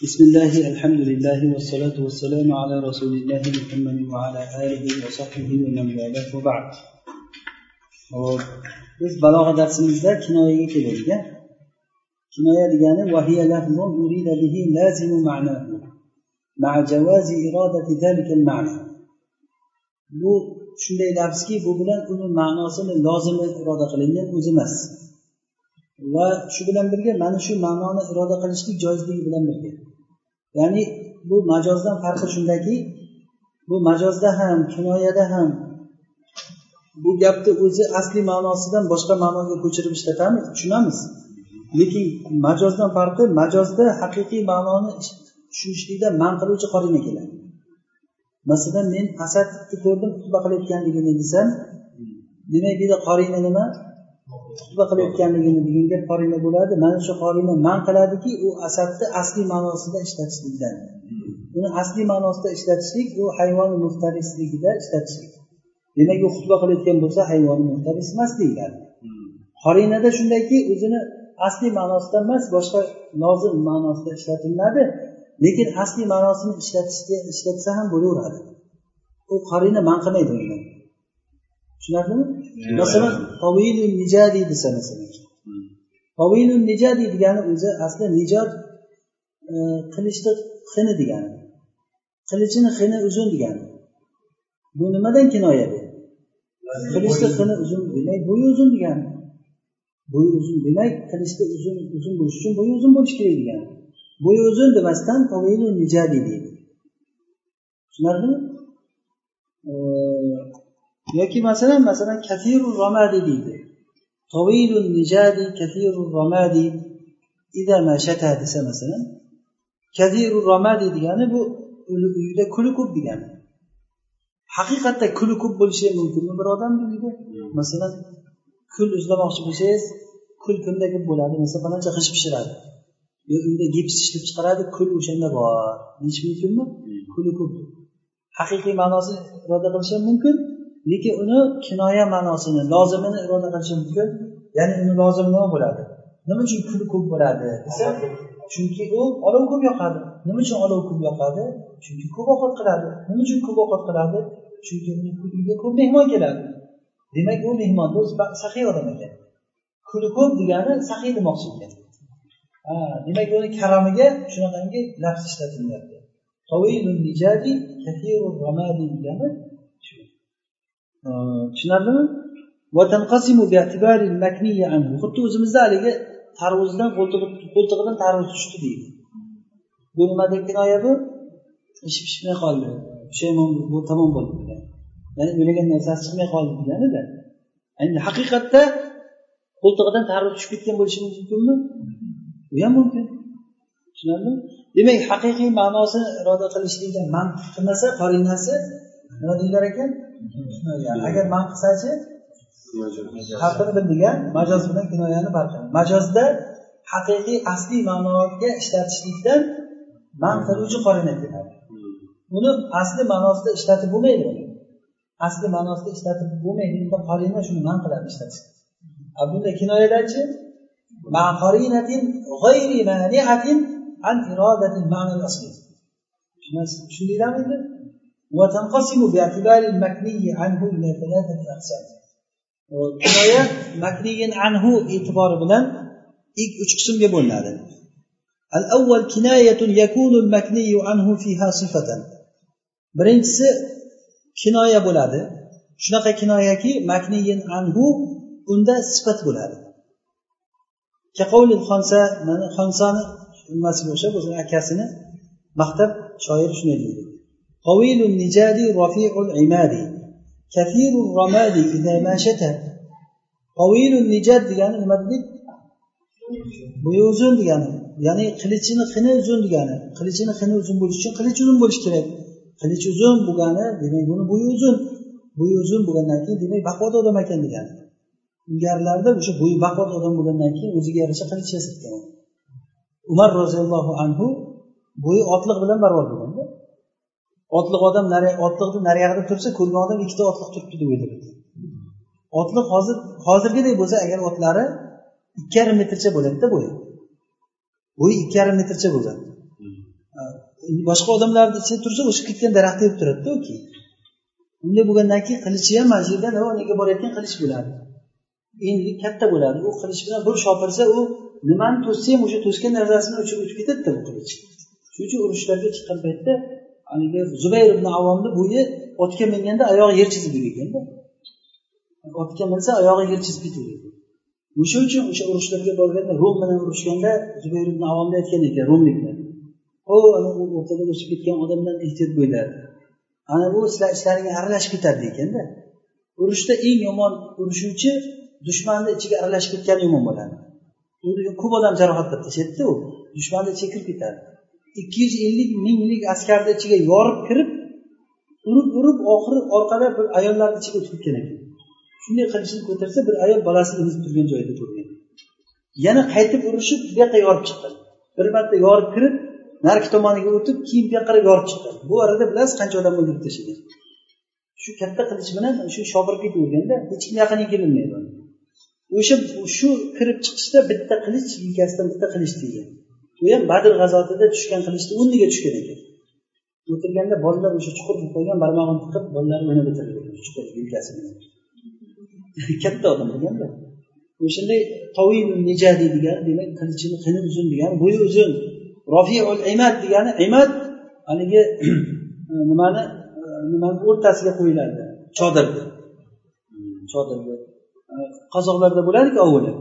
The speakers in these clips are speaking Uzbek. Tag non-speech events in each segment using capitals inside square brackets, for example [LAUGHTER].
بسم الله الحمد لله والصلاة والسلام على رسول الله محمد وعلى آله وصحبه ومن والاه وبعد biz balog'a darsimizda kinoyaga keldik kinoya degani vahiya lafzun urida bihi lazimu ma'nahu مع جواز إرادة ذلك المعنى bu shunday lafzki bu bilan uni ma'nosini lozimi iroda qilingan o'zi emas va shu bilan birga mana shu ma'noni iroda qilishlik joizligi bilan birga Ya'ni bu majozdan farqi shundaki bu majozda ham kinoyada ham bu gapni o'zi asli ma'nosidan boshqa ma'noga ko'chirib ishlatamiz tushunamiz. Lekin majozdan farqi majozda haqiqiy ma'noni tushunishlikda man qiluvchi qorina keladi. Masalan men asadni ko'rdim xutba qilayotganligini desam demak bu yerda qorina nima? Xutba qilayotganligini deganga qorina bo'ladi. Mana shu qorina man qiladiki u asadni asliy ma'nosida ishlatishlikdan. Uni asliy ma'nosida ishlatishlik u hayvon muftarisligida ishlatishlik. Demak u xutba qilayotgan bo'lsa hayvon muftaris emas deyiladi. Qorinada shundayki o'zini asliy ma'nosida emas boshqa lozim ma'nosida ishlatiladi. Lekin asliy ma'nosini ishlatishga ishlatsa ham bo'laveradi. U qorina man qilmaydi uni tushunarlimi? Masalan tovilun nijadi desa masalan tovilun nijadi degani o'zi asli nijod qilichni xini degani. Qilichini xini uzun degani. Bu nimadan kinoya bu? Qilichni xini uzun demak bo'yi uzun degani. Bo'yi uzun demak qilichni uzun uzun bo'lishi uchun bo'yi uzun bo'lishi kerak degani. Bo'yi uzun demasdan tovilu nijadi deydi. Tushunarlimi yoki masalan masalan kasiru ramadi deydi. Tovilu nijadi kasiru ramadi. Ida mashata desa masalan kasiru ramadi degani bu uyda kuli ko'p degani. Haqiqatda kuli ko'p bo'lishi mumkinmi bir odamni uyida masalan kul izlamoqchi bo'lsangiz kul kimda ko'p bo'ladi masalan faloncha g'isht pishiradi. Yo uyda gips ishlab chiqaradi kul o'shanda bor. Deyish mumkinmi? Kuli ko'p. Haqiqiy ma'nosini iroda qilish ham mumkin lekin uni kinoya ma'nosini lozimini iroda qilishimiz mumkin ya'ni uni lozim nima bo'ladi? Nima uchun kul ko'p bo'ladi desa chunki u olov ko'p yoqadi. Nima uchun olov ko'p yoqadi? Chunki ko'p ovqat qiladi. Nima uchun ko'p ovqat qiladi? Chunki uyga ko'p mehmon keladi. Demak u mehmonni o'zi saxiy odam ekan. Kuli ko'p degani saxiy demoqchi ekan. Demak uni karamiga shunaqangi lafz ishlatilyapti tushunarlimi? Xuddi o'zimizda haligi tarvuzdan qo'ltig'idan tarvuz tushdi deydi. Bu nimadan kinoya bu? Ish pishmay qoldi. Pushaymon bu tamom bo'ldi ya'ni o'ylagan narsasi chiqmay qoldi deganida endi haqiqatda qo'ltig'idan tarvuz tushib ketgan bo'lishi mumkinmi u ham mumkin. Tushunarlimi? Demak haqiqiy ma'nosi iroda qilishlikda man qilmasa qorinasi nima deyilar ekan. agar man qilsachi? Farqini bildik a majoz bilan kinoyani farqi majozda haqiqiy asliy ma'noga ishlatishlikdan man qiluvchi qorin aytiladi uni asli ma'nosida ishlatib bo'lmaydi. Asli ma'nosida ishlatib bo'lmaydi. Unda qorina shuni man qiladi ishlatish a bunday kinoyalarchi? Shundaylarmi endi? وتنقسم باعتبار المكني عنه إلى ثلاثة أقسام kinoya makniyin anhu e'tibori bilan ilk uch qismga bo'linadi al avval kinoyatun yakunu al makniyu anhu fiha sifatan birinchisi kinoya bo'ladi shunaqa kinoyaki makniyin anhu unda sifat bo'ladi xonsa mana xonsani nimasiga o'xshab o'zini akasini maqtab shoir shunday deydi طويل النجاد رفيع العماد كثير الرماد إذا ما شتى طويل النجاد degani nima dedik bo'yi uzun degani ya'ni qilichini xini uzun degani qilichini xini uzun bo'lishi uchun qilich uzun bo'lishi kerak qilich uzun bo'lgani demak buni bo'yi uzun bo'yi uzun bo'lgandan keyin demak baquvvat odam ekan degani ilgarilarda o'sha bo'yi baquvvat odam bo'lgandan keyin o'ziga yarasha qilich yasatgan umar roziyallohu anhu bo'yi otliq bilan barobar bo'lganda otliq odam otliqni nariyog'ida tursa ko'rgan odam ikkita otliq turibdi deb o'ylaydi otliq hozir hozirgidek bo'lsa agar otlari ikki yarim metrcha bo'ladida bo'yi. Bo'yi ikki yarim metrcha bo'ladi boshqa odamlarni ichida tursa o'sib ketgan daraxt deb turadida u keyin unday bo'lgandan keyin qilichi ham mana shu yerda nega borayotgan qilich bo'ladi. Enlik katta bo'ladi. U qilich bilan bir shopirsa u nimani to'ssa ham o'sha to'sgan narsasini uchib o'tib ketadida bu qilich. Shuning uchun urushlarga chiqqan paytda haligi zubayr ibn avomni bo'yi otga minganda oyog'i yer chizib yurganda otga minsa oyog'i yer chizib ketavergan o'sha uchun o'sha urushlarga borganda rum bilan urushganda zubayr ibn avomni aytgan ekan rumliklar. O o'rtada o'sib ketgan odamdan ehtiyot bo'linglar ana bu sizlar ishlaringga aralashib ketadi ekanda urushda eng yomon urushuvchi dushmanni ichiga aralashib ketgani yomon bo'ladi. Ko'p odam jarohatlab tashlaydida u dushmanni ichiga kirib ketadi ikki yuz ellik minglik askarni ichiga yorib kirib urib urib oxiri orqada bir ayollarni ichiga o'tib ketgan ekan. Shunday qilichni ko'tarsa bir ayol bolasini emizib turgan joyida ko'rgan. Yana qaytib urishib bu yoqqa yorib chiqqan bir marta yorib kirib narigi tomoniga o'tib keyin bu yoqqa qarab yorib chiqqan bu orada bilasiz qancha odam o'ldirib tashlagan. Shu katta qilich bilan shu shogird ketaverganda hech kim yaqiniga kelolmaydi o'sha shu kirib chiqishda bitta qilich yelkasidan bitta qilich tegan u ham badr g'azotida tushgan qilichni o'rniga tushgan ekan. O'tirganda bolalar o'sha chuqur qo'ygan barmog'ini tiqib bolalar o'ynab o'tirgan chuqur yelkasi bilan katta odam bo'lganda o'shanday tovil nija deydigan demak qilichini qini uzun degani bo'yi uzun. Rofiul imat degani imat haligi [CLEARS THROAT] nimani nimani o'rtasiga qo'yiladi? Chodirni chodirni qozoqlarda bo'ladiku ovuli.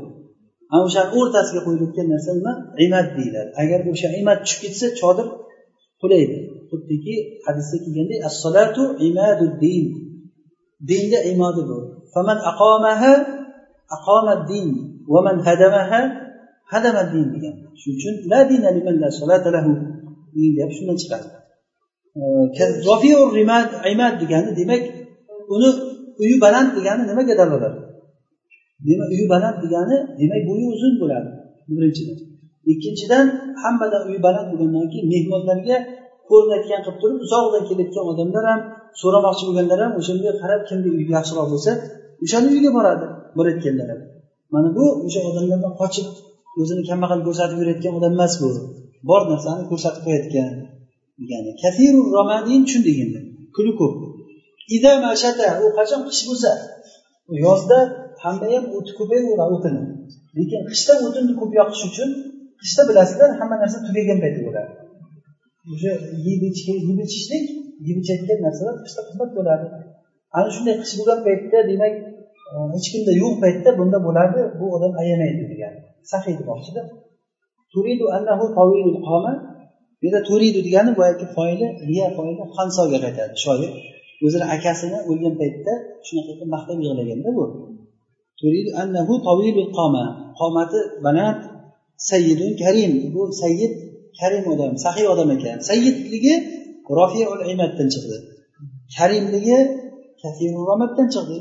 mana o'shani o'rtasiga qo'yilayotgan narsa nima? Imat deyiladi. Agar o'sha imat tushib ketsa chodir qulaydi xuddiki hadisda kelgandek assolatu imadu din. Dinni imodi bu. Faman aqomaha aqoma din. Va man hadamaha hadama din degan. Shuning uchun la dina liman la solata lahu. Deyap shundan chiqadi. Imad degani demak uni uyi baland degani nimaga dalolat? Demak uyi baland degani demak bo'yi uzun bo'ladi. Birinchidan. Ikkinchidan hammadan uyi baland bo'lgandan keyin mehmonlarga ko'rinayotgan qilib turib uzoqdan kelayotgan odamlar ham so'ramoqchi bo'lganlar ham o'shanday qarab kimni uyi yaxshiroq bo'lsa o'shani uyiga boradi borayotganlar ham. Mana bu o'sha odamlardan qochib o'zini kambag'al ko'rsatib yurayotgan odam emas bu. Bor narsani ko'rsatib qo'yayotgan degani. Kafiru romadin shunday endi puli ko'p. U qachon qish bo'lsa yozda hammayam o'ti ko'payaveradi o'tini lekin qishda o'tinni ko'p yoqish uchun. Qishda bilasizlar hamma narsa tugagan paytda bo'ladi уже yeb ichishlik yeb ichadigan narsalar qishda qimmat bo'ladi. Ana shunday qish bo'lgan paytda demak e, hech kimda yo'q paytda bunda bo'ladi bu odam ayamaydi degani sahiy demoqchida. Turidu annahu tawilul qoma. Bu yerda turidu degani boyagi foyili riya foyili hansoga qaytadi. Shoir o'zini akasini o'lgan paytda shunaqa qilib maqtab yig'laganda bu. Annahu tawilul qoma qomati baland sayyidun karim bu sayyid karim odam sahiy odam ekan sayyidligi rofiul imatdan chiqdi karimligi kafiruramatdan chiqdi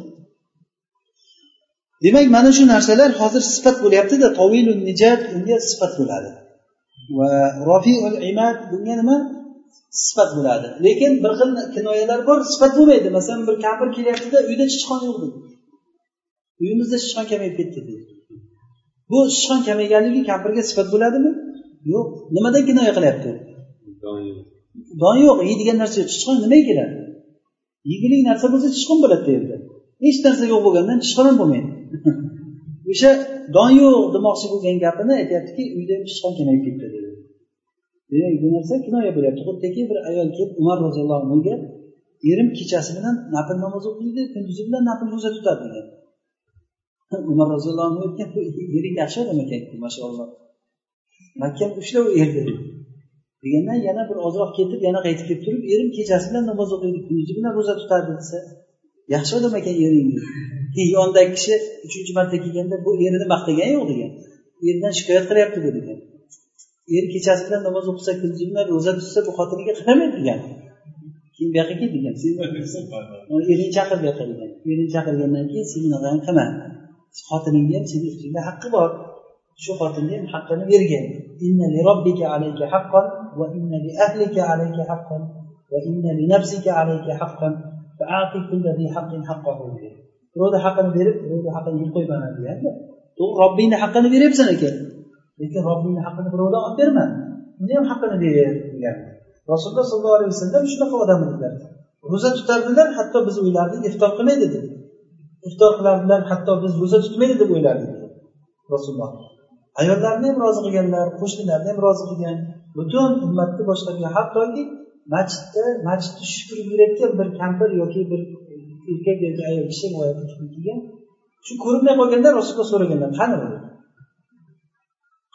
demak mana shu narsalar hozir sifat bo'lyaptida tovilun nijat unga sifat bo'ladi va rofiul imat bunga nima sifat bo'ladi lekin bir xil kinoyalar bor sifat bo'lmaydi masalan bir kampir kelyaptida uyda chichqon yo'q deydi uyimizda sichqon kamayib ketdi deydi bu sichqon kamayganligi kampirga sifat bo'ladimi? Yo'q. Nimadan kinoya qilyapti don yo'q. Yeydigan narsa yo'q. Sichqon nimaga keladi? Yegulik narsa bo'lsa sichqon bo'ladi bu yerda hech narsa yo'q bo'lgandan sichqon ham bo'lmaydi. [LAUGHS] O'sha don yo'q demoqchi bo'lgan gapini aytyaptiki uyda sichqon kamayib ketdi dedi. Demak bu narsa kinoya bo'lyapti. Xuddiki bir ayol kelib umar roziyallohu anhuga erim kechasi bilan nafl namoz o'qiydi kunduzi bilan nafl ro'za tutadi degan umar roziyallohu anhu aytgan bu ering yaxshi odam ekan? mashaalloh makkani ushlab u erda degandan yana bir ozroq ketib yana qaytib kelib turib erim kechasi bilan namoz o'qiydi kunduzi bilan ro'za tutardi desa yaxshi odam ekan ering keyin yonidagi kishi uchinchi marta kelganda bu erini maqtagani yo'q degan. Eridan shikoyat qilyapti bu degan. Er kechasi bilan namoz o'qisa kunduzi bilan ro'za tutsa bu xotiniga qaramaydi degan. Keyin bu yoqqa kel degan. Eringni chaqir bu yoqqa degan. Erini chaqirgandan keyin sen bunaqani qilma xotiningni ham seni ustingda haqqi bor. Shu xotinni ham haqqini bergin. Inna li robbika alayka haqqan va inna li ahlika alayka haqqan va inna li nafsika alayka haqqan. Fa'ati kulli zi haqqin haqqahu. Birovni haqqini berib birovni haqqini yeb qo'yma deganda to'g'ri robbingni haqqini beryapsan ekan. Lekin robbingni haqqini birovdan olib berma. Uni ham haqqini ber degan rasululloh sollallohu alayhi vasallam shunaqa odam edilar. Ro'za tutardilar hatto biz o'ylardik iftor qilmaydi dedi. Iftor qilardilar hatto biz ro'za tutmaydi deb o'ylardik. Rasululloh. Ayollarni ham rozi qilganlar qo'shnilarni ham rozi qilgan butun ummatni boshqargan hattoki masjidda masjidni shukur yurayotgan bir kampir yoki bir erkak yoki ayol kishi kelgan. Shu ko'rinmay qolganda rasululloh so'raganlar qani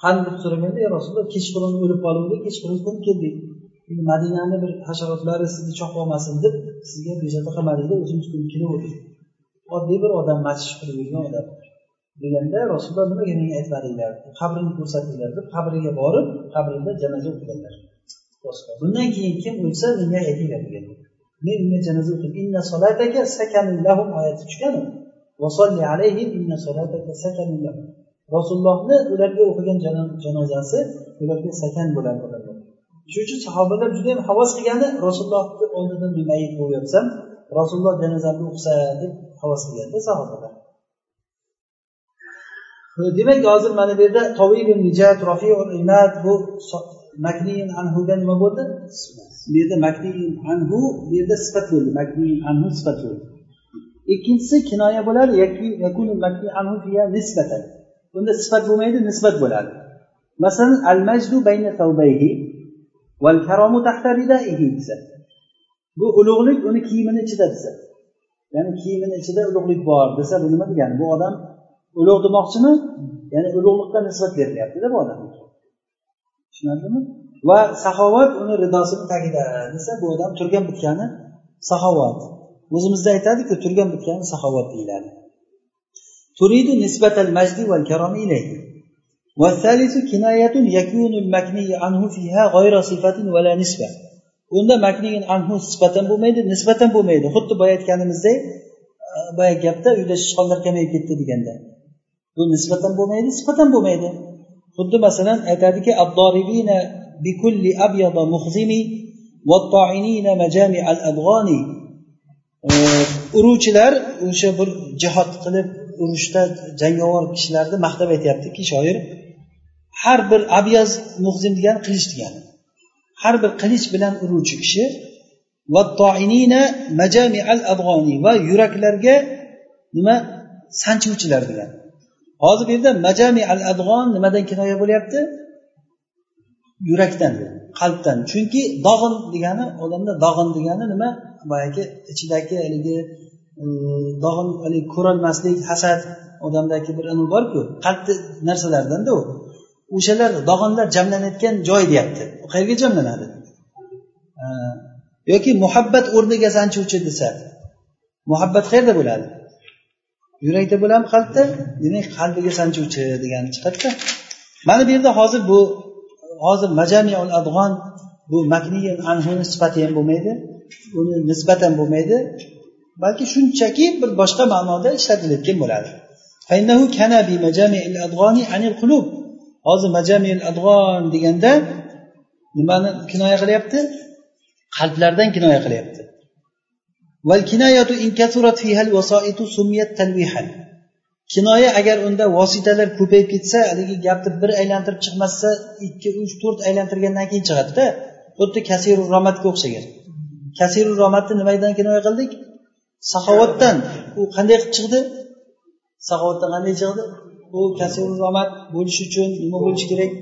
qani? deb so'raganda ey rasululloh kechqurun o'lib qoluvdik kechqurun ko'rib keldik. Madinani bir hasharotlari sizni cho'qib olmasin deb sizga bezovta qilmadik deb o'zimiz ko'rib kelaverdik oddiy bir odam masjid qilib yurgan odam. Deganda rasululloh nimaga menga aytmadinglar qabrini ko'rsatinglar deb qabriga borib qabrida janoza o'qiganlar. Bundan keyin kim o'lsa menga aytinglar degan. Men unga janoza o'qib inna solataka sakanun lahum oyati tushgan rasulullohni ularga o'qigan janozasi ularga sakan bo'ladi shuning uchun sahobalar juda yam havas qilgani rasulullohni oldidan mayit bo'lyapsam rasululloh janozamni o'qisa deb havas qilganda sahobalar demak hozir mana bu yerda bu makniin anhuga nima bo'ldi? Bu yerda makniin anhu bu yerda sifat bo'ldi. Makniin anhu sifat bo'ldi. Ikkinchisi kinoya bo'ladi yoki anhu nisbatan. Bunda sifat bo'lmaydi nisbat bo'ladi. Masalan al majdu bayna tavbayhi val karomu tahta ridaihi desa. Bu ulug'lik uni kiyimini ichida desa. ya'ni kiyimini ichida ulug'lik bor desa bu nima degani bu odam ulug' demoqchimi ya'ni ulug'liqqa nisbat berilyaptida bu odamga tushunarlimi va saxovat uni ridosini tagida desa bu odam turgan bitgani saxovat o'zimizda aytadiku turgan bitgani saxovat deyiladi تريد نسبة المجد والكرم إليه والثالث كناية يكون المكني عنه فيها غير صفة ولا نسبة unda makniyin anhu sifatan bo'lmaydi nisbatan bo'lmaydi. Xuddi boya aytganimizdek e, boya gapda uyda sichqonlar kamayib ketdi deganda. Bu nisbatan bo'lmaydi sifatan bo'lmaydi. Xuddi masalan aytadiki bikulli abyada muhzimi majami al abg'oni e, uruvchilar o'sha bir jihod qilib urushda jangovar kishilarni maqtab aytyaptiki shoir har bir abyaz muhzim degani qilich degani har bir qilich bilan uruvchi kishi va yuraklarga nima sanchuvchilar degan hozir bu yerda majami al adg'on nimadan kinoya bo'lyapti? Yurakdan qalbdan. Chunki dog'in degani odamda dog'in degani nima? Boyagi ichidagi haligi e, dog'in haligi ko'rolmaslik hasad odamdagi bir anavi borku qalbni narsalardanda u. o'shalar dog'onlar jamlanayotgan joy deyapti. U qayerga jamlanadi? Yoki muhabbat o'rniga sanchuvchi desa muhabbat qayerda bo'ladi? Yurakda bo'ladimi qalbda? Demak qalbiga sanchuvchi degani chiqadida. Mana bu yerda hozir bu hozir majamiul adg'on bu makniyin anhuni sifati ham bo'lmaydi. Uni nisbatan bo'lmaydi. Balki shunchaki bir boshqa ma'noda ishlatilayotgan bo'ladi. Hozir majamil adg'on deganda nimani kinoya qilyapti? Qalblardan kinoya qilyapti. Kinoya agar unda vositalar ko'payib ketsa haligi gapni bir aylantirib chiqmasa ikki uch to'rt aylantirgandan keyin chiqadida. Xuddi kasiru romatga o'xshagan. Kasiru romatni nimadan kinoya qildik? Saxovatdan. U qanday qilib chiqdi? Saxovatdan qanday chiqdi? U kasiru romat bo'lish uchun nima bo'lishi kerak?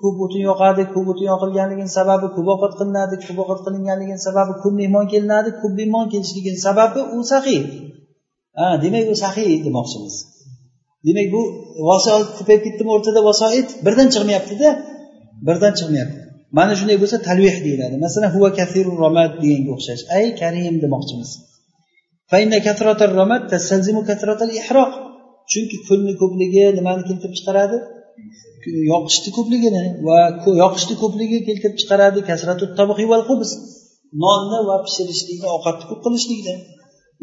Ko'p o'tin yoqadi ko'p o'tin yoqilganligini sababi ko'p ovqat qilinadi ko'p ovqat qilinganligini sababi ko'p mehmon kelinadi ko'p mehmon kelishligini sababi u sahiy ha demak u sahiy demoqchimiz. Demak bu vasoit ko'payib ketdimi o'rtada vasoit? Birdan chiqmayaptida. Birdan chiqmayapti. Mana shunday bo'lsa talvih deyiladi. Masalan huva kathiru romad deganga o'xshash. Ay karim demoqchimiz. Chunki pulni ko'pligi nimani keltirib chiqaradi? Yoqishni ko'pligini va yoqishni ko'pligi keltirib chiqaradi kasratu nonni va pishirishlikni ovqatni ko'p qilishlikni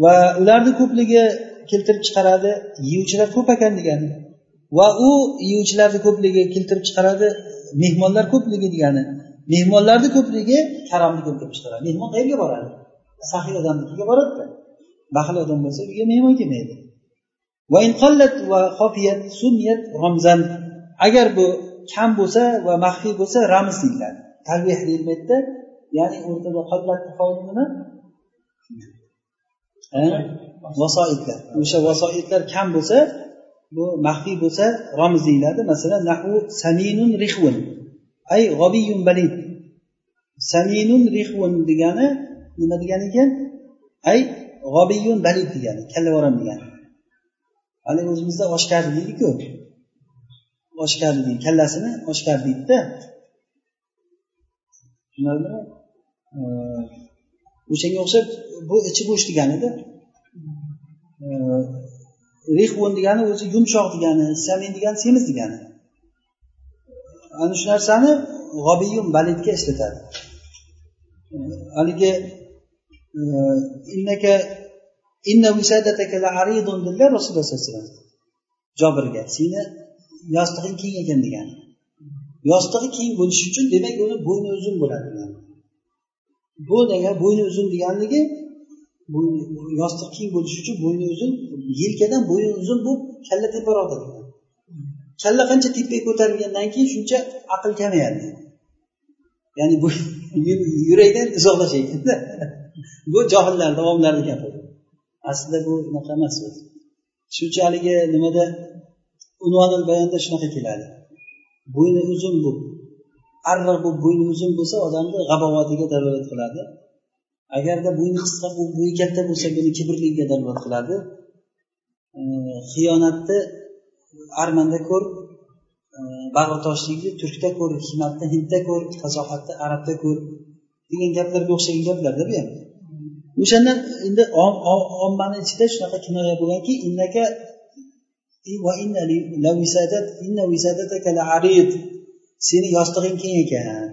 va ularni ko'pligi keltirib chiqaradi yeyuvchilar ko'p ekan degani va u yeyuvchilarni ko'pligi keltirib chiqaradi mehmonlar ko'pligi degani. Mehmonlarni ko'pligi haromni keltirib chiqaradi. Mehmon qayerga boradi? Saxiy odamnikiga boradida. Baxil odam bo'lsa uyga mehmon kelmaydi. Agar bu kam bo'lsa va maxfiy bo'lsa ramz deyiladi. Talbeh deyilmaydida ya'ni o'rtada qolmayapti qoldi nima vasoitlar. O'sha vasoitlar kam bo'lsa bu maxfiy bo'lsa romiz deyiladi. Masalan nahu saminun rihvun. Ay g'obiyun balid. Saminun rihvun degani nima degani ekan? Ay g'obiyun balid degani kallavaram degani. Haligi o'zimizda oshkar deydiku oshkar deydi kallasini oshkar deydida o'shanga o'xshab bu ichi bo'sh deganida rehvon degani o'zi yumshoq degani samin degani semiz degani. Ana shu narsani g'obiyum balidga ishlatadi. Haligi innaka dedilar rasululloh sollallohu alayhi vasallam. Jobirga seni yostig'ing keng ekan degani. Yostig'i keng bo'lishi uchun demak uni bo'yni uzun bo'ladi bu degan bo'yni uzun deganligi yostiq keng bo'lishi uchun bo'yni uzun yelkadan bo'yni uzun bo'lib kalla teparoq kalla qancha tepaga ko'tarilgandan keyin shuncha aql kamayadi. Ya'ni bu [LAUGHS] yurakdan uzoqlashayotganda [LAUGHS] bu johillarni avomlarni gapi aslida bu unaqa emas shuning uchun haligi nimada? Unvonil bayonda shunaqa keladi. Bo'yni uzun bu. Arra bu bo'yni uzun bo'lsa odamni g'abovatiga dalolat qiladi. Agarda bo'yni qisqa bo'lib bo'yi katta bo'lsa buni kibrligiga dalolat qiladi. Xiyonatni armanda ko'r bag'ritoshlikni turkda ko'r hikmatni hindda ko'r fasohatni arabda ko'r. Degan gaplarga o'xshagan gaplarda bu ham o'shandan endi ommani ichida shunaqa kinoya bo'lganki innaka seni yostig'ing keng ekan.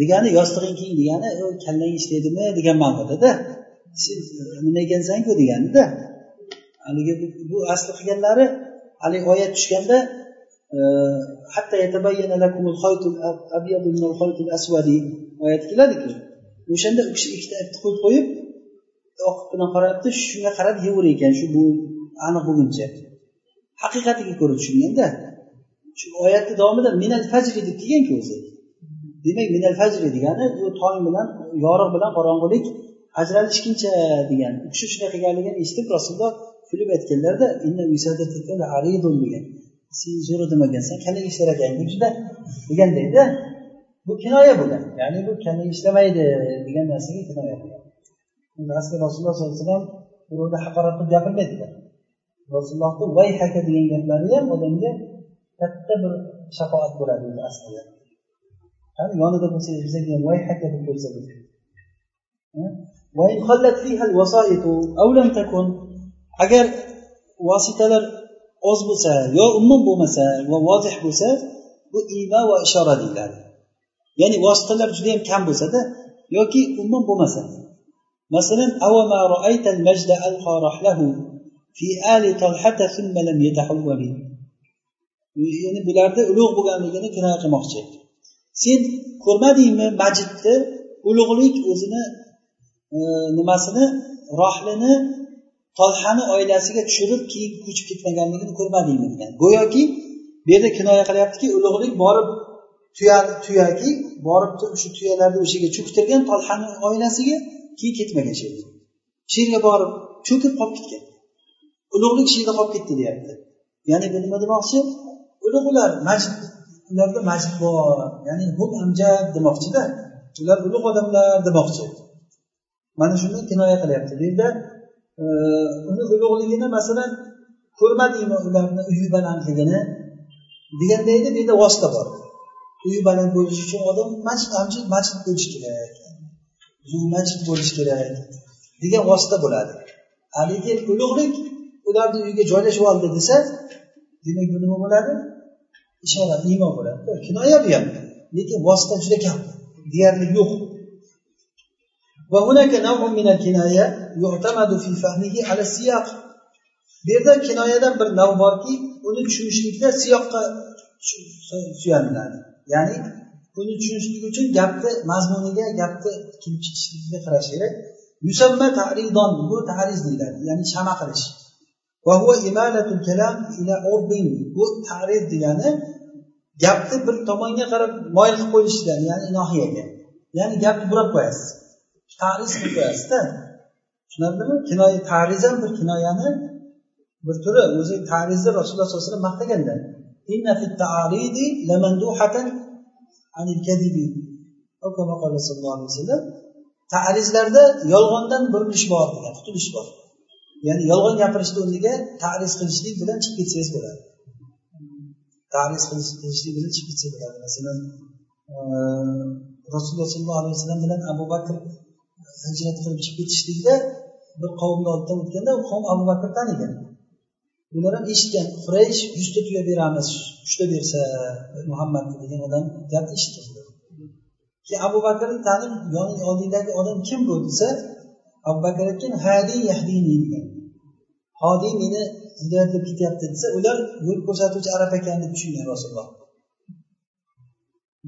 Degani yostig'ing keng degani kallang ishlaydimi degan ma'nodada. Sen e, nima ekansanku deganida. Haligi bu asli qilganlari haligi oyat tushganda e, hatta oyat keladiku. O'shanda u kishi ikkita ipni qo'yib qo'yib oqib bilan qarabdi shunga qarab yeyver ekan shu bu aniq bo'lguncha. Haqiqatiga ko'ra tushunganda shu oyatni davomida minal fajri deb kelganku o'zi. Demak minal fajri degani bu tong bilan yorug' bilan qorong'ulik ajralishguncha degan u kishi shunday qilganligini eshitib rasululloh kulib aytganlarida degan sen zo'r odam ekansan ishlar ekan juda degandayda bu kinoya bo'lgan ya'ni bu kallang ishlamaydi degan narsaga kinoya bo'lgan asli rasululloh sollallohu alayhi vasallam birovni haqorat qilib gapirmaydilar rasulullohni vay haka degan gaplari ham odamga katta bir shafoat bo'ladi o'zi aslida yonida bo'lsangiz bizga ham voy haka deb ko'rsangiz agar vositalar oz bo'lsa yo umuman bo'lmasa va vozih bo'lsa bu ima va ishora deyiladi ya'ni vositalar juda yam kam bo'lsada yoki umuman bo'lmasa. Masalan fi ali talhata thumma lam ya'ni bularni ulug' bo'lganligini kinoya qilmoqchi. Sen ko'rmadingmi majidni? Ulug'lik o'zini e, nimasini rohlini tolhani oilasiga tushirib keyin ko'chib ketmaganligini ko'rmadingmi? degan. Go'yoki bu yerda kinoya qilyaptiki ulug'lik borib tuyani tuyaki borib turib shu tuyalarni o'shaga cho'ktirgan tolhani oilasiga keyin ketmagan shu yerga borib cho'kib qolib ketgan. Ulug'lik shu yerda qolib ketdi deyapti. Ya'ni bu nima demoqchi? Ulug'lar majid ularda majid bor. Ya'ni hum amjad demoqchida ular ulug' odamlar demoqchi. Mana shunda kinoya qilyapti bu yerda uni ulug'ligini masalan ko'rmadingmi ularni uyi balandligini? Deganda edi bu yerda vosita bor. Uyi baland bo'lishi uchun odam masjid masjid bo'lishi kerak. Masjid bo'lishi kerak. Degan vosita bo'ladi? Haligi ulug'lik ularni uyiga joylashib oldi desa demak bu nima bo'ladi? Ishora iymon bo'ladi. Kinoya bu ham. Lekin vosita juda kam deyarli yo'q. Bu yerda kinoyadan bir nav borki uni tushunishlikda siyoqqa suyaniladi ya'ni buni tushunishlik uchun gapni mazmuniga gapni kelib chiqishligiga qarash kerak yusamma taridon bu tariz deyiladi ya'ni shama qilish bu tarid degani gapni bir tomonga qarab moyil qilib qo'yishdan ya'ni nohiyaga. Ya'ni gapni burab qo'yasiz. Tariz qilib qo'yasizda. Tushunarlimi? Kinoya tariz ham bir kinoyani bir turi o'zi tarizni rasululloh sollallohu alayhi vasallam maqtaganlar tarizlarda yolg'ondan burilish bor degan qutulish bor. Ya'ni yolg'on gapirishni o'rniga tariz qilishlik bilan chiqib ketsangiz bo'ladi. Tariz qilishlik bilan chiqib ketsa bo'ladi. Masalan rasululloh sollallohu alayhi vasallam bilan abu bakr hijrat qilib chiqib ketishlikda bir qavmni oldidan o'tganda u qavm abu bakr tanigan ular ham eshitgan quraysh yuzta tuya beramiz uchta bersa muhammad degan odam gapni eshitdi. Keyin abu bakr tanib oldingdagi odam kim bu desa abu bakr aytgan hadi yahdini degan hodiy meni hidoyatlab ketyapti desa ular yo'l ko'rsatuvchi arab ekan deb tushungan rasululloh.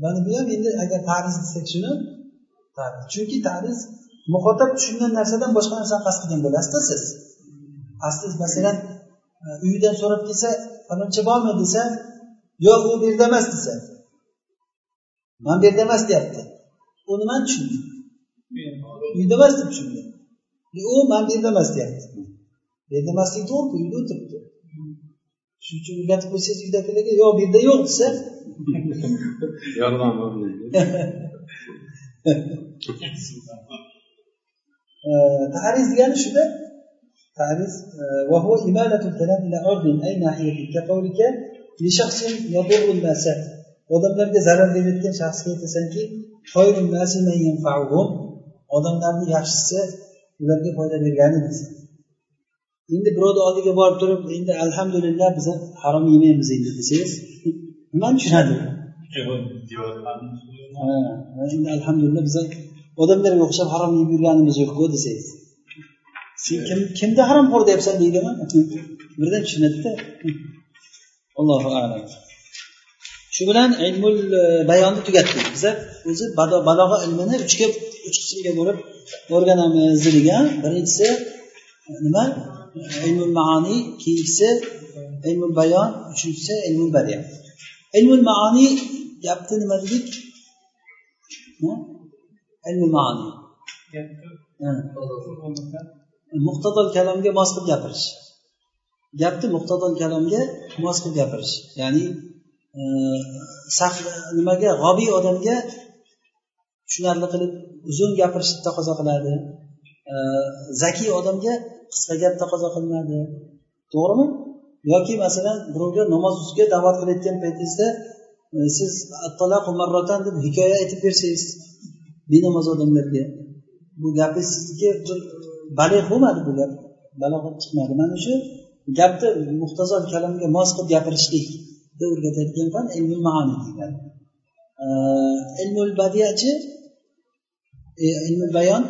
Mana bu ham endi agar tariz desak shuni chunki tariz muqotab tushungan narsadan boshqa narsani qasd qilgan bo'lasizda siz. Asli masalan uyidan so'rab kelsa faloncha bormi desa yo'q u bu yerda emas desa. Man bu yerda emas deyapti. U nimani tushundi uyda emas deb tushundi u man bu yerda emas deyapti. Bu yerda emaslik to'g'riku uyda o'tiribdi. Shuning uchun o'rgatib qo'ysangiz uydagilarga yo'q bu yerda yo'q desa [LAUGHS] [LAUGHS] tariz degani shuda tariz وهو إمالة الكلام إلى عرض أي ناحية كقولك لشخص يضر الناس odamlarga zarar berayotgan shaxsga aytasanki odamlarni yaxshisi ularga foyda bergani desan endi birovni oldiga borib turib endi alhamdulillah biz harom yemaymiz endi desangiz nimani tushunadi endi alhamdulillah biz odamlarga o'xshab harom yeb yurganimiz yo'qku desangiz sen kim kimni haromxo'r deyapsan deydimi birdan tushunadida allohu alam. Shu bilan ilmul e, bayonni tugatdik biza o'zi balog'a ilmini uchga uch qismga bo'lib o'rganamiz degan. Birinchisi nima? Ilmul maani keyingisi ilmul bayon uchinchisi ilmul badiya. Ilmul maani gapni nima dedik? Ilmul maani muqtadol kalomga mos qilib gapirish. Gapni muqtadol kalomga mos qilib gapirish. Ya'ni e, nimaga g'obiy odamga tushunarli qilib uzun gapirishni taqozo qiladi. E, Zakiy odamga qisqa gap taqozo qilinadi. To'g'rimi? Yoki masalan birovga namoz ustiga da'vat qilayotgan paytingizda e, siz siz marrotan deb hikoya aytib bersangiz benamoz odamlarga bu gapingiz sizniki bir balig' bo'lmadi bu gap balog'at chiqmadi mana shu gapni muhtazor kalomga mos qilib gapirishlikni o'rgatadigan fan ilmul maoni deyiladi. Ilmul badiyachi e, ilmul bayon.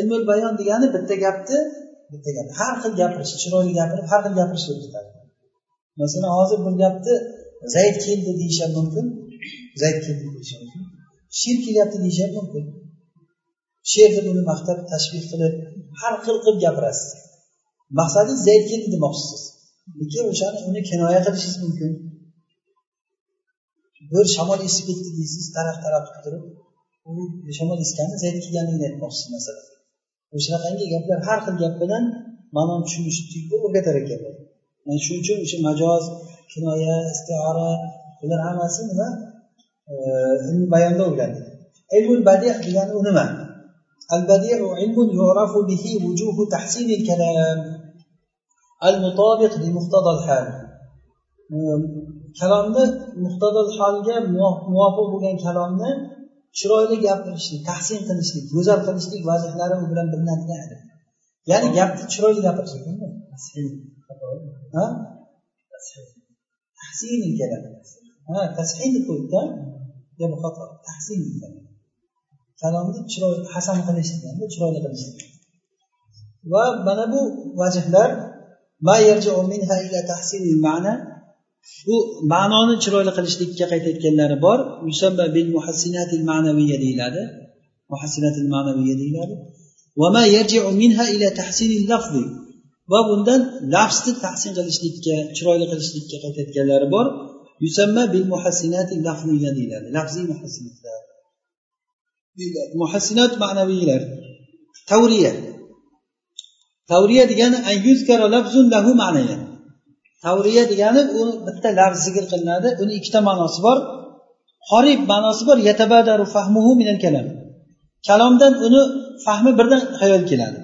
Ilmul bayon degani bitta gapni bitta gap. Har xil gapirish chiroyli gapirib har xil gapirishni o'rgatadi masalan hozir bir gapni zayd keldi deyish ham mumkin. Zayd keldi deyish mumkin. Sher kelyapti deyish ham mumkin. Sherni buni maqtab tashbih qilib har xil qilib gapirasiz. Maqsadingiz zayd keldi demoqchisiz. Lekin o'shani uni kinoya qilishingiz mumkin. Bir shamol esib ketdi deysiz taraf taraf qilib turib u shamol esgani zayd kelganligini aytmoqchisiz masalan. O'shanaqangi gaplar har xil gap bilan ma'noni tushunishlikni o'rgatar ekanlar mana shuning uchun o'sha majoz kinoya istiora bular hammasi nima? Ilmiy bayonda o'rgandik ilmul badi degani u nima? البديع علم يعرف به وجوه تحسين الكلام المطابق لمقتضى الحال kalomni muhtadil holga muvofiq bo'lgan kalomni chiroyli gapirishlik tahsin qilishlik go'zal qilishlik vazihlari u bilan bilinadigan ilm ya'ni gapni chiroyli gapirish tahsin ha tashin deb qo'yibdi bu xato tahsin kalomni chiroyli hasan qilish deganda chiroyli qilish va mana bu vajhlar bu ma'noni chiroyli qilishlikka qaytayotganlari bor. Bil muhassinatil ma'naviyya deyiladi. Muhassinatil ma'naviyya deyiladi. Va bundan lafzni tahsin qilishlikka chiroyli qilishlikka qaytayotganlari bor. Yusamma bil muhassinatil lafziya deyiladi. Lafziy muhassinatlar muhassinat ma'naviylar. Tavriya. Tavriya degani lahu ma'nayan tavriya degani u bitta lafz zikr qilinadi. Uni ikkita ma'nosi bor. Qorib ma'nosi bor. Yatabadaru fahmuhu minal kalam. Kalomdan uni fahmi birdan xayol keladi.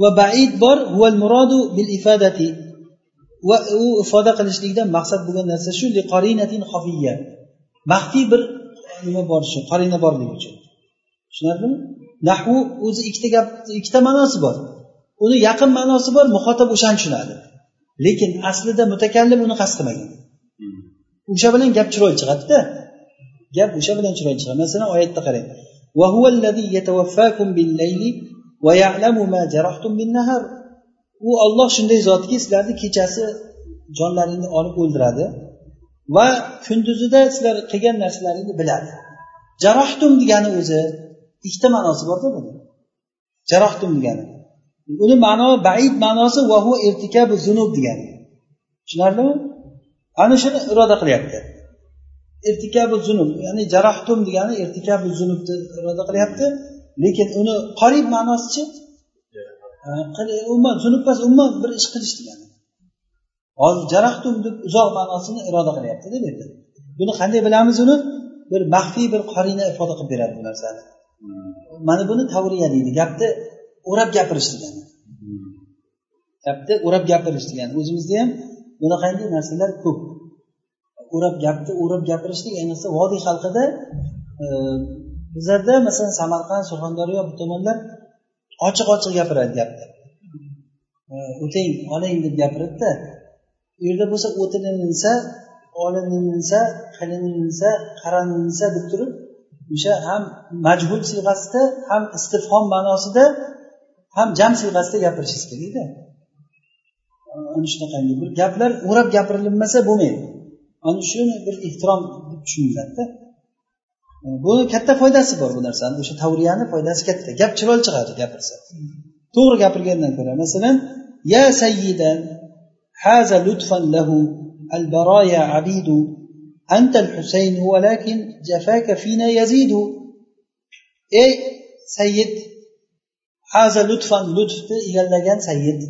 Va baid bor. Huval muradu bil ifadati. Va u ifoda qilishlikdan maqsad bo'lgan narsa shu. Qorinatin xofiyya maxfiy bir nima bor shu. Qorina borligi uchun. Tushunarlimi? Nahvu o'zi ikkita gap ikkita ma'nosi bor. Uni yaqin ma'nosi bor muhotab o'shani tushunadi. Lekin aslida mutakallim uni qasd qilmagan. O'sha bilan gap chiroyli chiqadida. Gap o'sha bilan chiroyli chiqadi. Masalan oyatda qarang. U olloh shunday zotki sizlarni kechasi jonlaringni olib o'ldiradi va kunduzida sizlar qilgan narsalaringni biladi. Jarohtum degani o'zi ikkita ma'nosi borda buni. Jarohtum degani uni ma'no baid ma'nosi vahu irtikabu zunub degani. Tushunarlimi? Ana shuni iroda qilyapti. Irtikabu zunub ya'ni jarohtum degani irtikabu zunubni iroda qilyapti. Lekin uni qorib ma'nosichi e, umuman zunub emas umuman bir ish qilish degani. Hozir jarahtum deb uzoq ma'nosini iroda qilyaptida bu yerda. Buni qanday bilamiz uni? Bir maxfiy bir qorina ifoda qilib beradi bu narsani. Mana buni tavriya deydi. Gapni o'rab gapirish degani gapni o'rab gapirish degani o'zimizda ham bunaqangi narsalar ko'p. O'rab gapni o'rab gapirishlik ayniqsa vodiy xalqida e, bizlarda masalan samarqand surxondaryo bu tomonlar ochiq ochiq gapiradi gapni. E, o'ting oling deb gapiradida u yerda bo'lsa o'tini minsa olini minsa qilini minsa qarani minsa deb turib o'sha ham majhul siyg'asida ham istifhom ma'nosida ham jam siyg'asida gapirishingiz kerakda ana shunaqangi bir gaplar o'rab gapirilmasa bo'lmaydi. Ana shuni bir ehtirom deb tushuniladida buni katta foydasi bor bu narsani o'sha tavriyani foydasi katta. Gap chiroyli chiqadi gapirsa. To'g'ri gapirgandan ko'ra masalan ya sayyidan haza lutfan lahu al baraya abidu anta al husayn valakin jafaka fina yazidu ey sayyid haza lutfan lutfni egallagan sayyid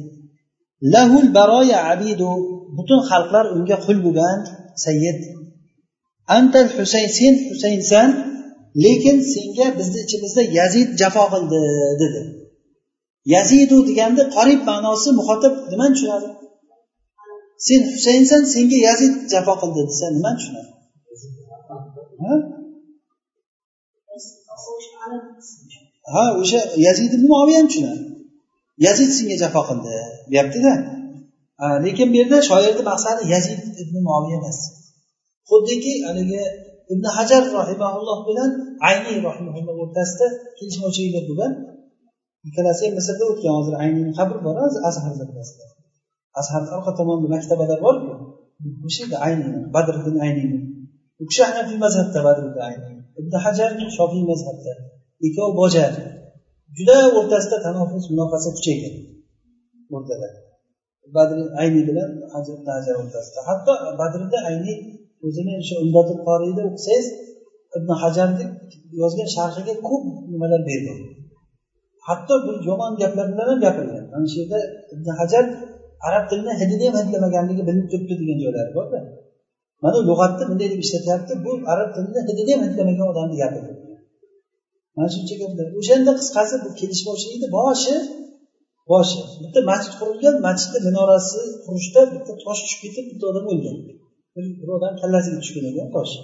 lahul baroya abidu butun xalqlar unga qul bo'lgan sayyid antal husayn sen husaynsan lekin senga bizni ichimizda yazid jafo qildi dedi yazidu deganda qorib ma'nosi muxotab nimani tushunadi sen husaynsan senga yazid jafo qildi desa nimani tushunadi? Ha? O'sha yazid ibn muaviyani tushunadi. Yazid senga jafo qildi deyaptida. Lekin bu yerda shoirni maqsadi yazid ibn muoviya emas. Xuddiki haligi ibn hajar rahimaulloh bilan ayniy rahimaulloh o'rtasida kelishmovchiliklar bo'lgan ikkalasi ham misrda o'tgan hozir ayniyni qabri bor azharda bilasizlar azharni orqa tomonida maktabalar borku. O'sha yerda ayni badriddin ayniy u kishi hanafiy mazhabda badriddin ayniy ibn hajar shofiy mazhabda. Ikkovi bojar. Juda o'rtasida tanofus munofaza kuchaygan. O'rtada badr ayniy bilan ibn hajar o'rtasida. Hatto badriddin ayniy o'zini o'sha umdatul qoriyda o'qisangiz ibn hajarni yozgan sharhiga ko'p nimalar bergan hatto bir yomon gaplar bilan ham gapirgan. Mana shu yerda ibn hajar arab tilini hidini ham hidlamaganligi bilinib turibdi degan joylari borda. Mana lug'atni bunday deb ishlatyapti bu arab tilini hidini ham hidlamagan odamni gapi mana shuncha gaplar. O'shanda qisqasi bu kelishmovchilikni boshi boshi. Bitta masjid qurilgan masjidni minorasi qurishda bitta tosh tushib ketib bitta odam o'lgan. Bir odam kallasiga tushgan ekan tosh.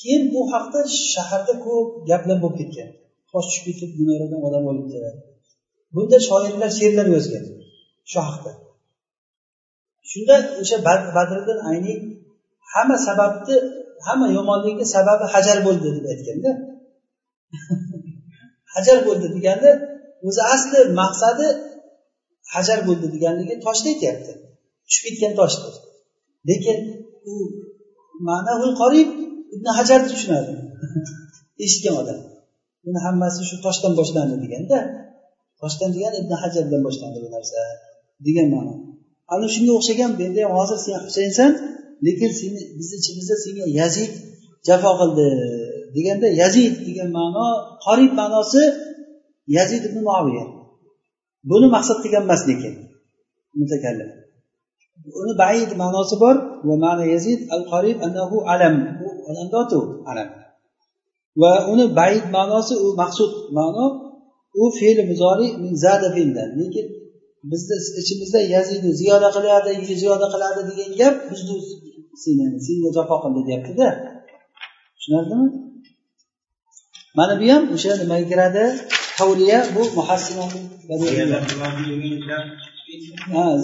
Keyin bu haqda shaharda ko'p gaplar bo'lib ketgan. Tosh tushib ketib minoradan odam o'libdi. Bunda shoirlar she'rlar yozgan shu haqda. Shunda o'sha badriddin ayniy hamma sababni hamma yomonlikni sababi hajar bo'ldi deb aytganda [LAUGHS] hajar bo'ldi deganda o'zi asli maqsadi hajar bo'ldi deganligi toshni aytyapti. Tushib ketgan toshdir. Lekin u ma'nahul qorib ibn hajarni tushunadi. [LAUGHS] Eshitgan odam. Buni hammasi shu toshdan boshlandi deganda toshdan degani ibn hajar boshlandi bu narsa degan ma'no. Ana shunga o'xshagan menda ham hozir sen husaynsan lekin seni bizni ichimizda senga yazid jafo qildi deganda yazid degan ma'no qorib ma'nosi yazid ibn muaviya buni maqsad qilgan emas lekin mutakallim. Uni baid ma'nosi bor va ma'na yazid al qorib annahu alam. U alamdotu alam. Va uni baid ma'nosi u maqsud ma'no u fe'li muzori min zada fe'ldan lekin bizni ichimizda yazidi ziyoda qiladi ziyoda qiladi degan gap bizni seni senga jafo qildi deyaptida. Tushunarlimi? Mana bu ham o'sha nimaga kiradi? Tavliya bu muhassina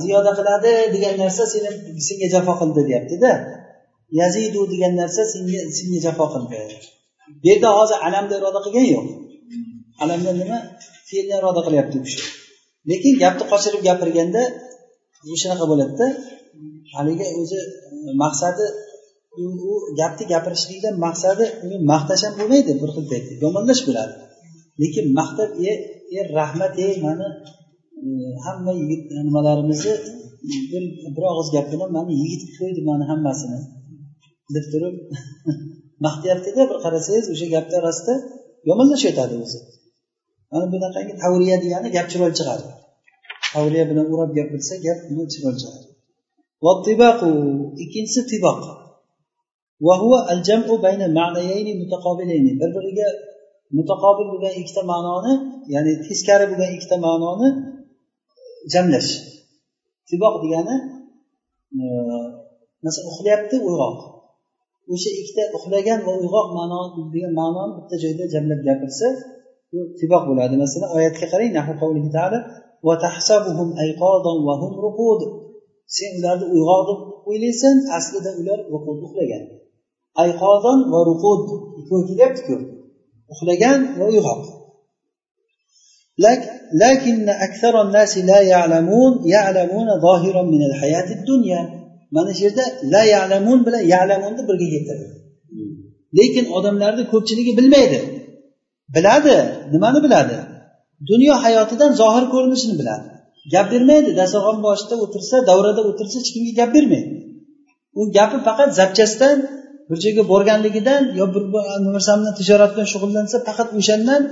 ziyoda qiladi degan narsa seni senga jafo qildi deyaptida. Yazidu degan narsa senga senga jafo qildi. Bu yerda hozir alamda iroda qilgani yo'q. Alamda nima? Fe'lni iroda qilyapti u kishi lekin gapni qochirib gapirganda shunaqa bo'ladida haligi o'zi maqsadi u gapni gapirishlikdan maqsadi uni maqtash ham bo'lmaydi bir xil paytda yomonlash bo'ladi. Lekin maqtab e e rahmat ey mani e, hamma yigit e, nimalarimizni bir, bir og'iz gap bilan mani yigit qilib qo'ydi mani hammasini deb turib [LAUGHS] maqtayaptida bir qarasangiz o'sha gapni orasida yomonlashayotadi o'zi. Mana bunaqangi tavriya degani gap chiroyli chiqadi. Tavriya bilan o'rab gapirsa gap chiroyli chiqadi? Ikkinchisi tiboq bir biriga mutaqobil bo'lgan ikkita ma'noni ya'ni teskari bo'lgan ikkita ma'noni e, jamlash. Tiboq degani e, masalan uxlayapti uyg'oq. O'sha ikkita uxlagan va uyg'oq ma'no degan ma'noni bitta joyda jamlab gapirsa bu tiboq bo'ladi masalan oyatga qarang sen ularni uyg'oq deb o'ylaysan aslida ular uxlagan ayqodon va ruqud ikkovi kelyaptiku uxlagan va uyg'oq لكن أكثر الناس لا يعلمون يعلمون ظاهرا من الحياة الدنيا mana shu yerda la yalamun bilan yalamonni birga keltirdi lekin odamlarni ko'pchiligi bilmaydi Biladi. Nimani biladi? Dunyo hayotidan zohir ko'rinishini biladi. Gap bermaydi. Dasturxon boshida o'tirsa davrada o'tirsa hech kimga gap bermaydi. U gapi faqat zapchastdan bir joyga borganligidan yo bir narsa bilan tijorat bilan shug'ullansa faqat o'shandan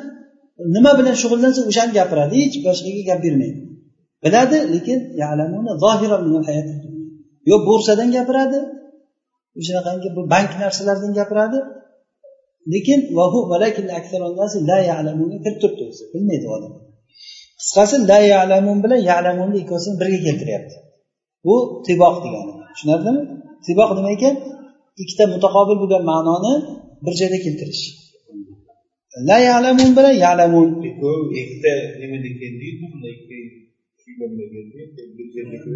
nima bilan shug'ullansa o'shani gapiradi. Hech boshqaga gap bermaydi. Biladi lekin yo bo'rsadan gapiradi o'shanaqangi bir bank narsalardan gapiradi lekin kirib turibdi o'zi bilmaydi odam. Qisqasi la yalamun bilan yalamunni ikkovsini birga keltiryapti. Bu tiboq degani. Tushunarlimi? Tiboq nima ekan? Ikkita mutaqobil bo'lgan ma'noni bir joyda keltirish. La yalamun bilan yalamun. Ikkita nimada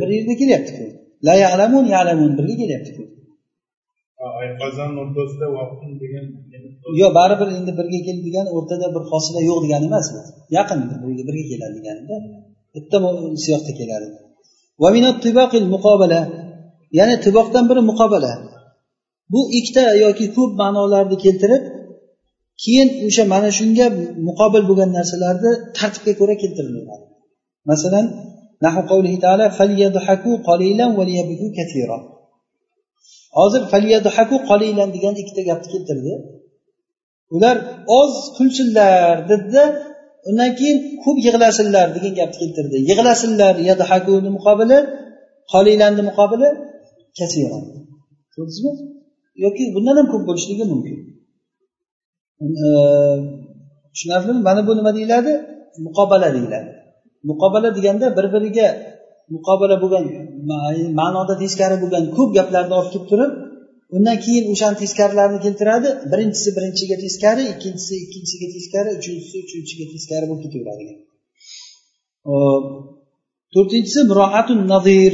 bir yerda kelyaptiku. La yalamun yalamun birga kelyaptiku ayqazon o'rtasida vaqtin degan yo'q baribir endi birga kel degan o'rtada bir fosila yo'q degani emas bu yaqin birga birga keladi deganida bitta siyoqda keladi. Ya'ni tiboqdan biri muqobala. Bu ikkita yoki ko'p ma'nolarni keltirib keyin o'sha mana shunga muqobil bo'lgan narsalarni tartibga ko'ra keltiriladi. Masalan hozir falyaduhaku qolilan degan ikkita gapni keltirdi. Ular oz kulsinlar dedida undan keyin ko'p yig'lasinlar degan gapni keltirdi. Yig'lasinlar yadhakuni muqobili qolilanni muqobili kasira ko'rdingizmi? Yoki bundan ham ko'p bo'lishligi mumkin. Ehm, tushunarlimi? Mana bu nima deyiladi? Muqobala deyiladi. Muqobala deganda bir biriga muqobala bo'lgan ma'noda teskari bo'lgan ko'p gaplarni olib kelib turib undan keyin o'shani teskarilarini keltiradi. Birinchisi birinchiga teskari ikkinchisi ikkinchisiga teskari uchinchisi uchinchiga teskari bo'lib ketaveradi. To'rtinchisi muroatun nazir.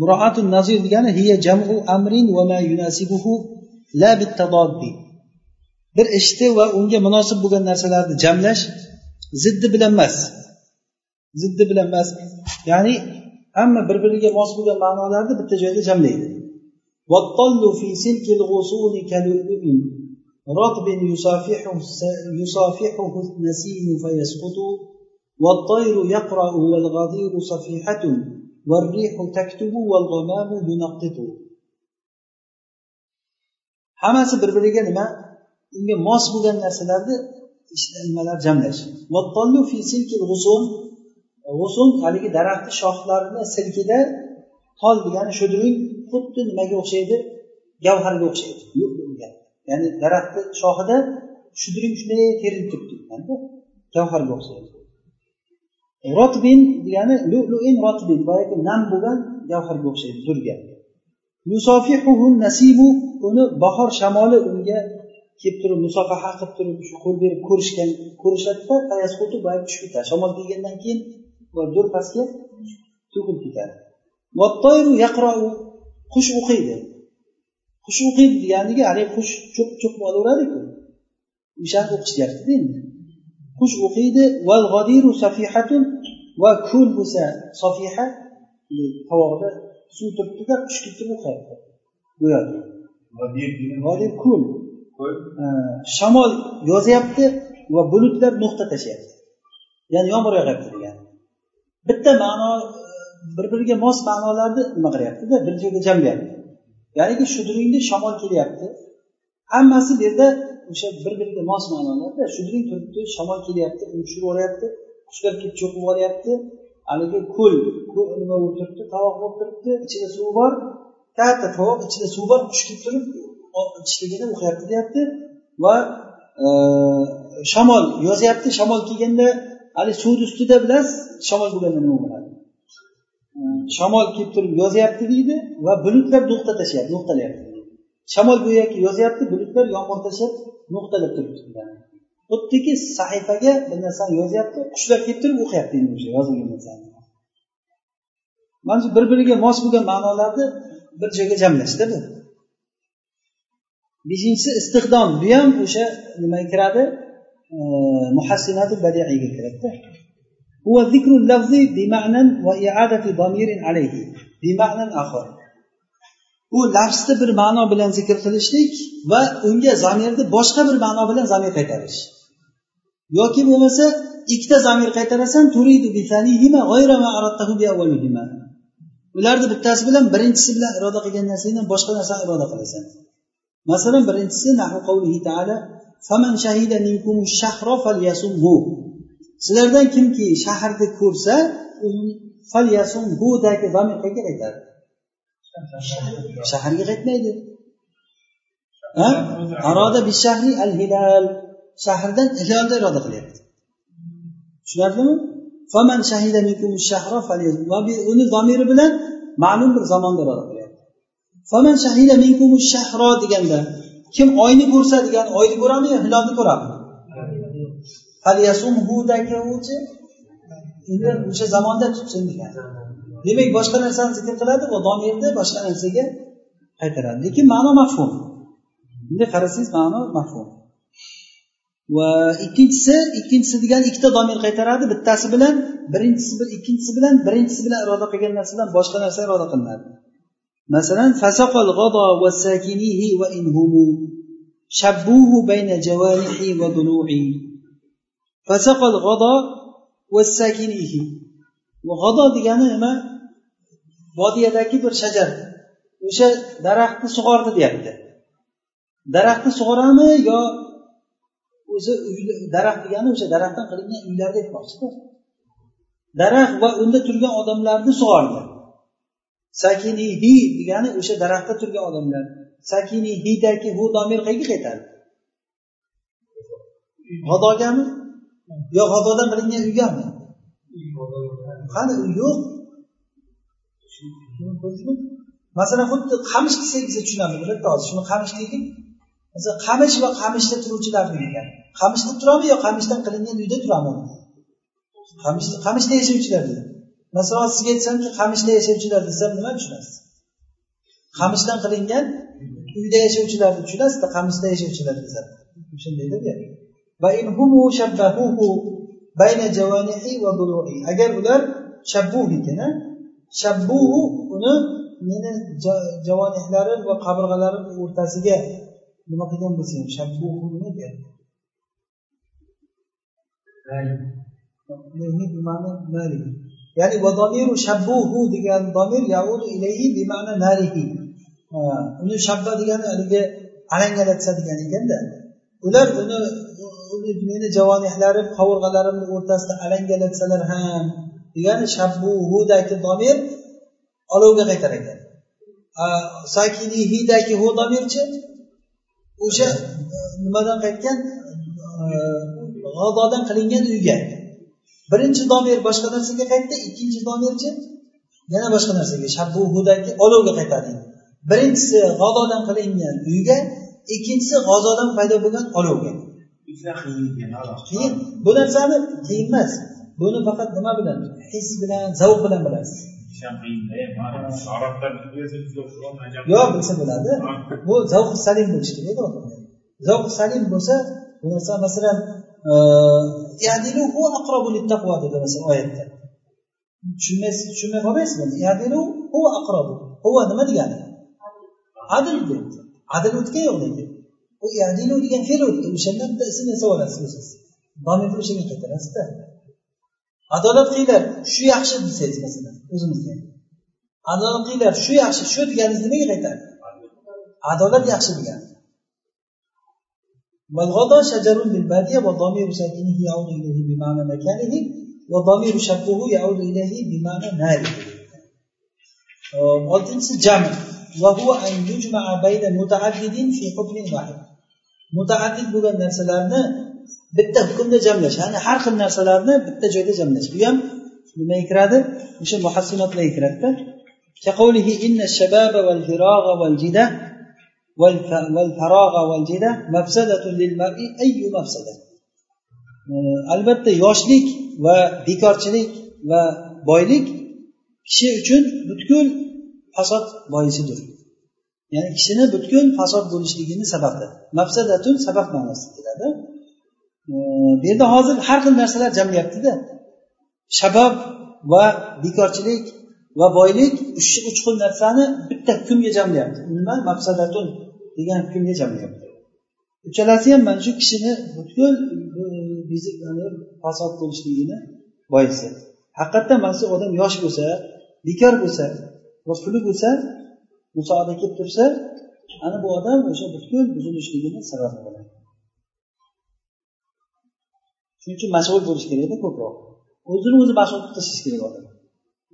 Muroatun nazir degani hiya jamu amrin va ma yunasibuhu la bittadoddi. Bir ishni va unga munosib bo'lgan narsalarni jamlash ziddi bilan emas. Ziddi bilan emas ya'ni hamma bir biriga mos bo'lgan ma'nolarni bitta joyda jamlaydi رطب يصافحه يصافحه النسيم فيسقط والطير يقرأ والغدير صفيحة والريح تكتب والغمام ينقط hammasi bir biriga nima unga mos bo'lgan narsalarni nimalar jamlash g'usun haligi daraxtni shoxlarini silkida tol degani shudring xuddi nimaga o'xshaydi? Gavharga o'xshaydi. Ya'ni daraxtni shoxida shudring shunday terilib turibdi gavharga o'xshaydi. Rotbin degani lu'luin rotbin boyagi nam bo'lgan gavharga o'xshaydi durga. Nasibu uni bahor shamoli unga kelib turib musofaha qilib turib shu qo'l berib ko'rishgan ko'rishadida boyagi tushib ketadi shamol kelgandan keyin dur pastga to'kilib ketadi. Qush o'qiydi qush o'qiydi deganiga haligi qush cho'p cho'p olaveradiku o'shani o'qishyaptida endi qush o'qiydi va ko'l bo'lsa sofiha tovog'ida suv turibdida qush kelib o'qiyapti go'yoki. Ko'l shamol yozyapti va bulutlar nuqta tashlayapti. Ya'ni yomg'ir yog'yapti bitta ma'no e, bir biriga mos ma'nolarni nima qilyaptida bir joyga jamlayapti ya'niki shudringda shamol kelyapti. Hammasi bu yerda o'sha bir biriga mos ma'nolarda shudring turibdi shamol kelyapti uni tushirib yuboryapti qushlar kelib cho'qib yuboryapti haligi ko'l nima bo'lib turibdi? Tovoq bo'lib turibdi ichida suv bor. Katta tovoq ichida suv bor qush kelib turib ichligini uxlayapti deyapti. Va e, shamol yozyapti shamol kelganda haligi suvni ustida bilasiz shamol bo'lganda nima bo'ladi? Shamol kelib turib yozyapti deydi va bulutlar nuqta tashlayapti nuqtalayapti. Shamol go'yoki yozyapti bulutlar yomg'ir tashlab nuqtalab turibdi. Xuddiki sahifaga bir narsani yozyapti qushlar kelib turib o'qiyapti endi o'sha yozilgan narsani. Mana shu bir biriga mos bo'lgan ma'nolarni bir joyga jamlashda bu. Beshinchisi istiqdom. Bu ham o'sha nimaga kiradi? muhassinatu badiiyga kiradida هو ذكر اللفظ بمعنى وإعادة ضمير عليه بمعنى آخر u lafzni bir ma'no bilan zikr qilishlik va unga zamirni boshqa bir ma'no bilan zamir qaytarish yoki bo'lmasa ikkita zamir qaytarasan ularni bittasi bilan birinchisi bilan iroda qilgan narsangdan boshqa narsani iroda qilasan masalan birinchisi nahu qavlihi taala faman shahida minkum shahra falyasumhu. Sizlardan kimki shaharni ko'rsa budagi zamir qayerga qaytadi shaharga qaytmaydi. Aroda bishahri al hilal shahardan hilolni iroda qilyapti. Tushunarlimi? Faman shahida minkum shahra va uni zamiri bilan ma'lum bir zamonda iroda qilyapti. Faman shahida minkum shahro deganda kim oyni ko'rsa degani oyni ko'radimi yo hilolni ko'radimi endi o'sha zamonda tutsin degan. Demak boshqa narsani zikr qiladi va domirni boshqa narsaga qaytaradi. Lekin ma'no mafhum. Bunday qarasangiz ma'no mafhum. Va ikkinchisi ikkinchisi degani ikkita domir qaytaradi. Bittasi bilan birinchisi ikkinchisi bilan birinchisi bilan iroda qilgan narsadan boshqa narsa iroda qilinadi. Masalan fasaqal g'ado va sakinihi va inhumu shabbuhu bayna jawarihi va dulu'i fasaqal g'ado va sakinihi g'ado degani nima? Vodiyadagi bir shajar. O'sha daraxtni sug'ordi deyapti. Daraxtni sug'oradimi yo o'zi daraxt degani o'sha daraxtdan qilingan uylarni aytmoqchida daraxt va unda turgan odamlarni sug'ordi. Sakinihi degani o'sha daraxtda turgan odamlar. Sakinihidagi bu domir qayerga qaytadi g'adogami yo g'adodan qilingan uygami qani uy yo'q. Masalan xuddi qamish desak biz tushunamiz bitta hozir shuni qamish deylik masalan qamish va qamishda turuvchilarni degan qamishda turadimi yo qamishdan qilingan uyda turadimi qamishda yashovchilar dedi masalan sizga aytsamki qamishda yashovchilar desam nima tushunasiz? Qamishdan qilingan uyda yashovchilarni tushunasizda qamishda yashovchilar desam shundayda agar ular shabbuhikin shabbuhu uni meni javonihlarim va qabirg'alarim o'rtasiga nima qilgan bo'lsa ham shabbuhu nima deyapti ya'ni vadomiru shabbuhu degan domir yaudu ilayhi bima'na narihi. Uni shabba degani haligi alangalatsa degan ekanda. Ular uni meni javonihlarim qovurg'alarimni o'rtasida alangalatsalar ham degani shabbuhudagi domir olovga qaytar ekan sakinihidagi hu domirchi o'sha nimadan qaytgan? G'adodan qilingan uyga. Birinchi domir boshqa narsaga qaytdi ikkinchi domirchi yana boshqa narsaga shabbuhudagi olovga qaytadi. Birinchisi g'azodan qilingan uyga ikkinchisi g'azodan paydo bo'lgan olovga. Qiyin. Bu narsani qiyin emas. Buni faqat nima bilan? His bilan zavq bilan bilasiz. Yo'q bilsa bo'ladi. Bu zavq salim bo'lishi kerak zavq salim bo'lsa bu narsa masalan dedi masalan oyatda tushunmaysiz tushunmay qolmaysizmi nima degani? Adil debdi adil o'tgan yo'q lekin u yadilu degan fe'l o'tdi. O'shanda bitta ism yasab olasiz o'ziz domirni o'shanga qaytarasizda adolat qilinglar shu yaxshi desangiz masalan o'zimizga. Adolat qilinglar shu yaxshi shu deganingiz nimaga qaytadi? Adolat yaxshi degani والغضا شجر للبادية وضمير ساكنه يعود إليه بمعنى مكانه وضمير شبهه يعود إليه بمعنى ناره والتنس جمع. وهو أن يجمع بين متعددين في حكم واحد. متعدد بلا الناس لابنا بتا حكم دا جملش يعني حرق الناس لابنا بتا جيدا جملش بيام لما يكراد مش المحسنات لا يكراد كقوله إن الشباب والفراغ والجدة. Albatta yoshlik va bekorchilik va boylik kishi uchun butkul fasod boisidir ya'ni kishini butkul fasod bo'lishligini sababi mafsadatun sabab ma'nosida keladi. Bu yerda hozir har xil narsalar jamlayaptida shabob va bekorchilik va boylik uch uch xil narsani bitta hukmga jamlayapti. Nima? Mafsadatun degan hukmga jamlayapti. Uchalasi ham mana shu kishini butkul fasod bo'lishligini boisi haqiqatdan mana shu odam yosh bo'lsa bekor bo'lsa va puli bo'lsa musoada kelib tursa ana bu odam o'sha butkul buzilishligini sababi bo'ladi. Shuning uchun mashg'ul bo'lish kerakda ko'proq. O'zini o'zi mashg'ul qilib tashlash kerak odam.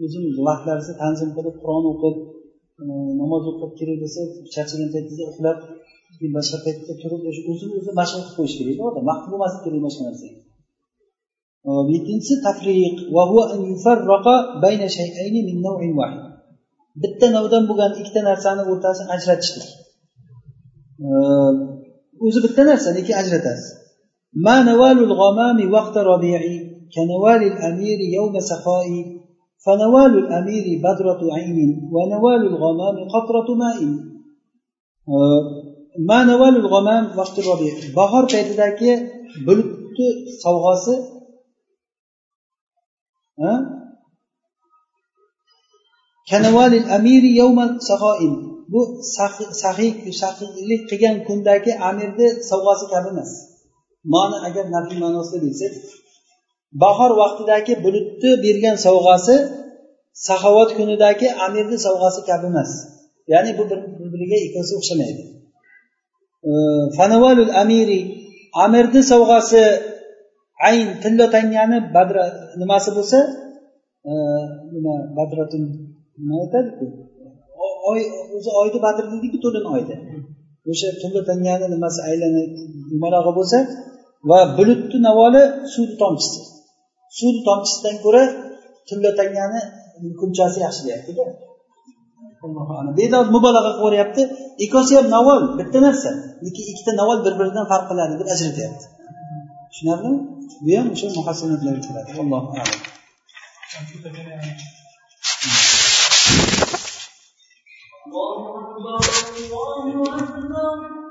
O'zini o'zi vaqtlarini tanzim qilib qur'on o'qib e, namoz o'qib kerak desa charchagan paytingizda uxlab boshqa paytda turib o'zini o'zi mashg'ul qilib qo'yish kerakda odam vaqti bo'lmasligi kerak boshqa narsaga yettinchisi tafriq bitta navdan bo'lgan ikkita narsani o'rtasini ajratishlik o'zi bitta narsa lekin ajratasiz ما نوال الغمام وقت ربيع كنوال الأمير يوم سخاء فنوال الأمير بدرة عين ونوال الغمام قطرة ماء ما نوال الغمام وقت الربيع bahor paytidagi bulutni sovg'asi kanavalil amiri yawman sahoin bu sahiylik qilgan kundagi amirni sovg'asi kabi emas mani agar nafiy ma'nosida desak bahor vaqtidagi bulutni bergan sovg'asi saxovat kunidagi amirni sovg'asi kabi emas. Ya'ni bu bir biriga ikkovsi o'xshamaydi. Fanavalul amiri amirni sovg'asi ayn tilla tangani badra nimasi bo'lsa nima badratun nima aytadiku oy o'zi oyni badr deydiku to'lin oyda o'sha tilla tangani nimasi aylana yumalog'i bo'lsa va bulutni navoli suvni tomchisi. suvni tomchisidan ko'ra tilla tangani kunchasi yaxshi deyaptida. Bedod mubolag'a qilyapti. Ikkosi ham navol bitta narsa lekin ikkita navol bir biridan farq qiladi deb ajratyapti tushunarlimi bu ham o'sha muhasanatlarga kiradi allohu alam. الله أكبر الله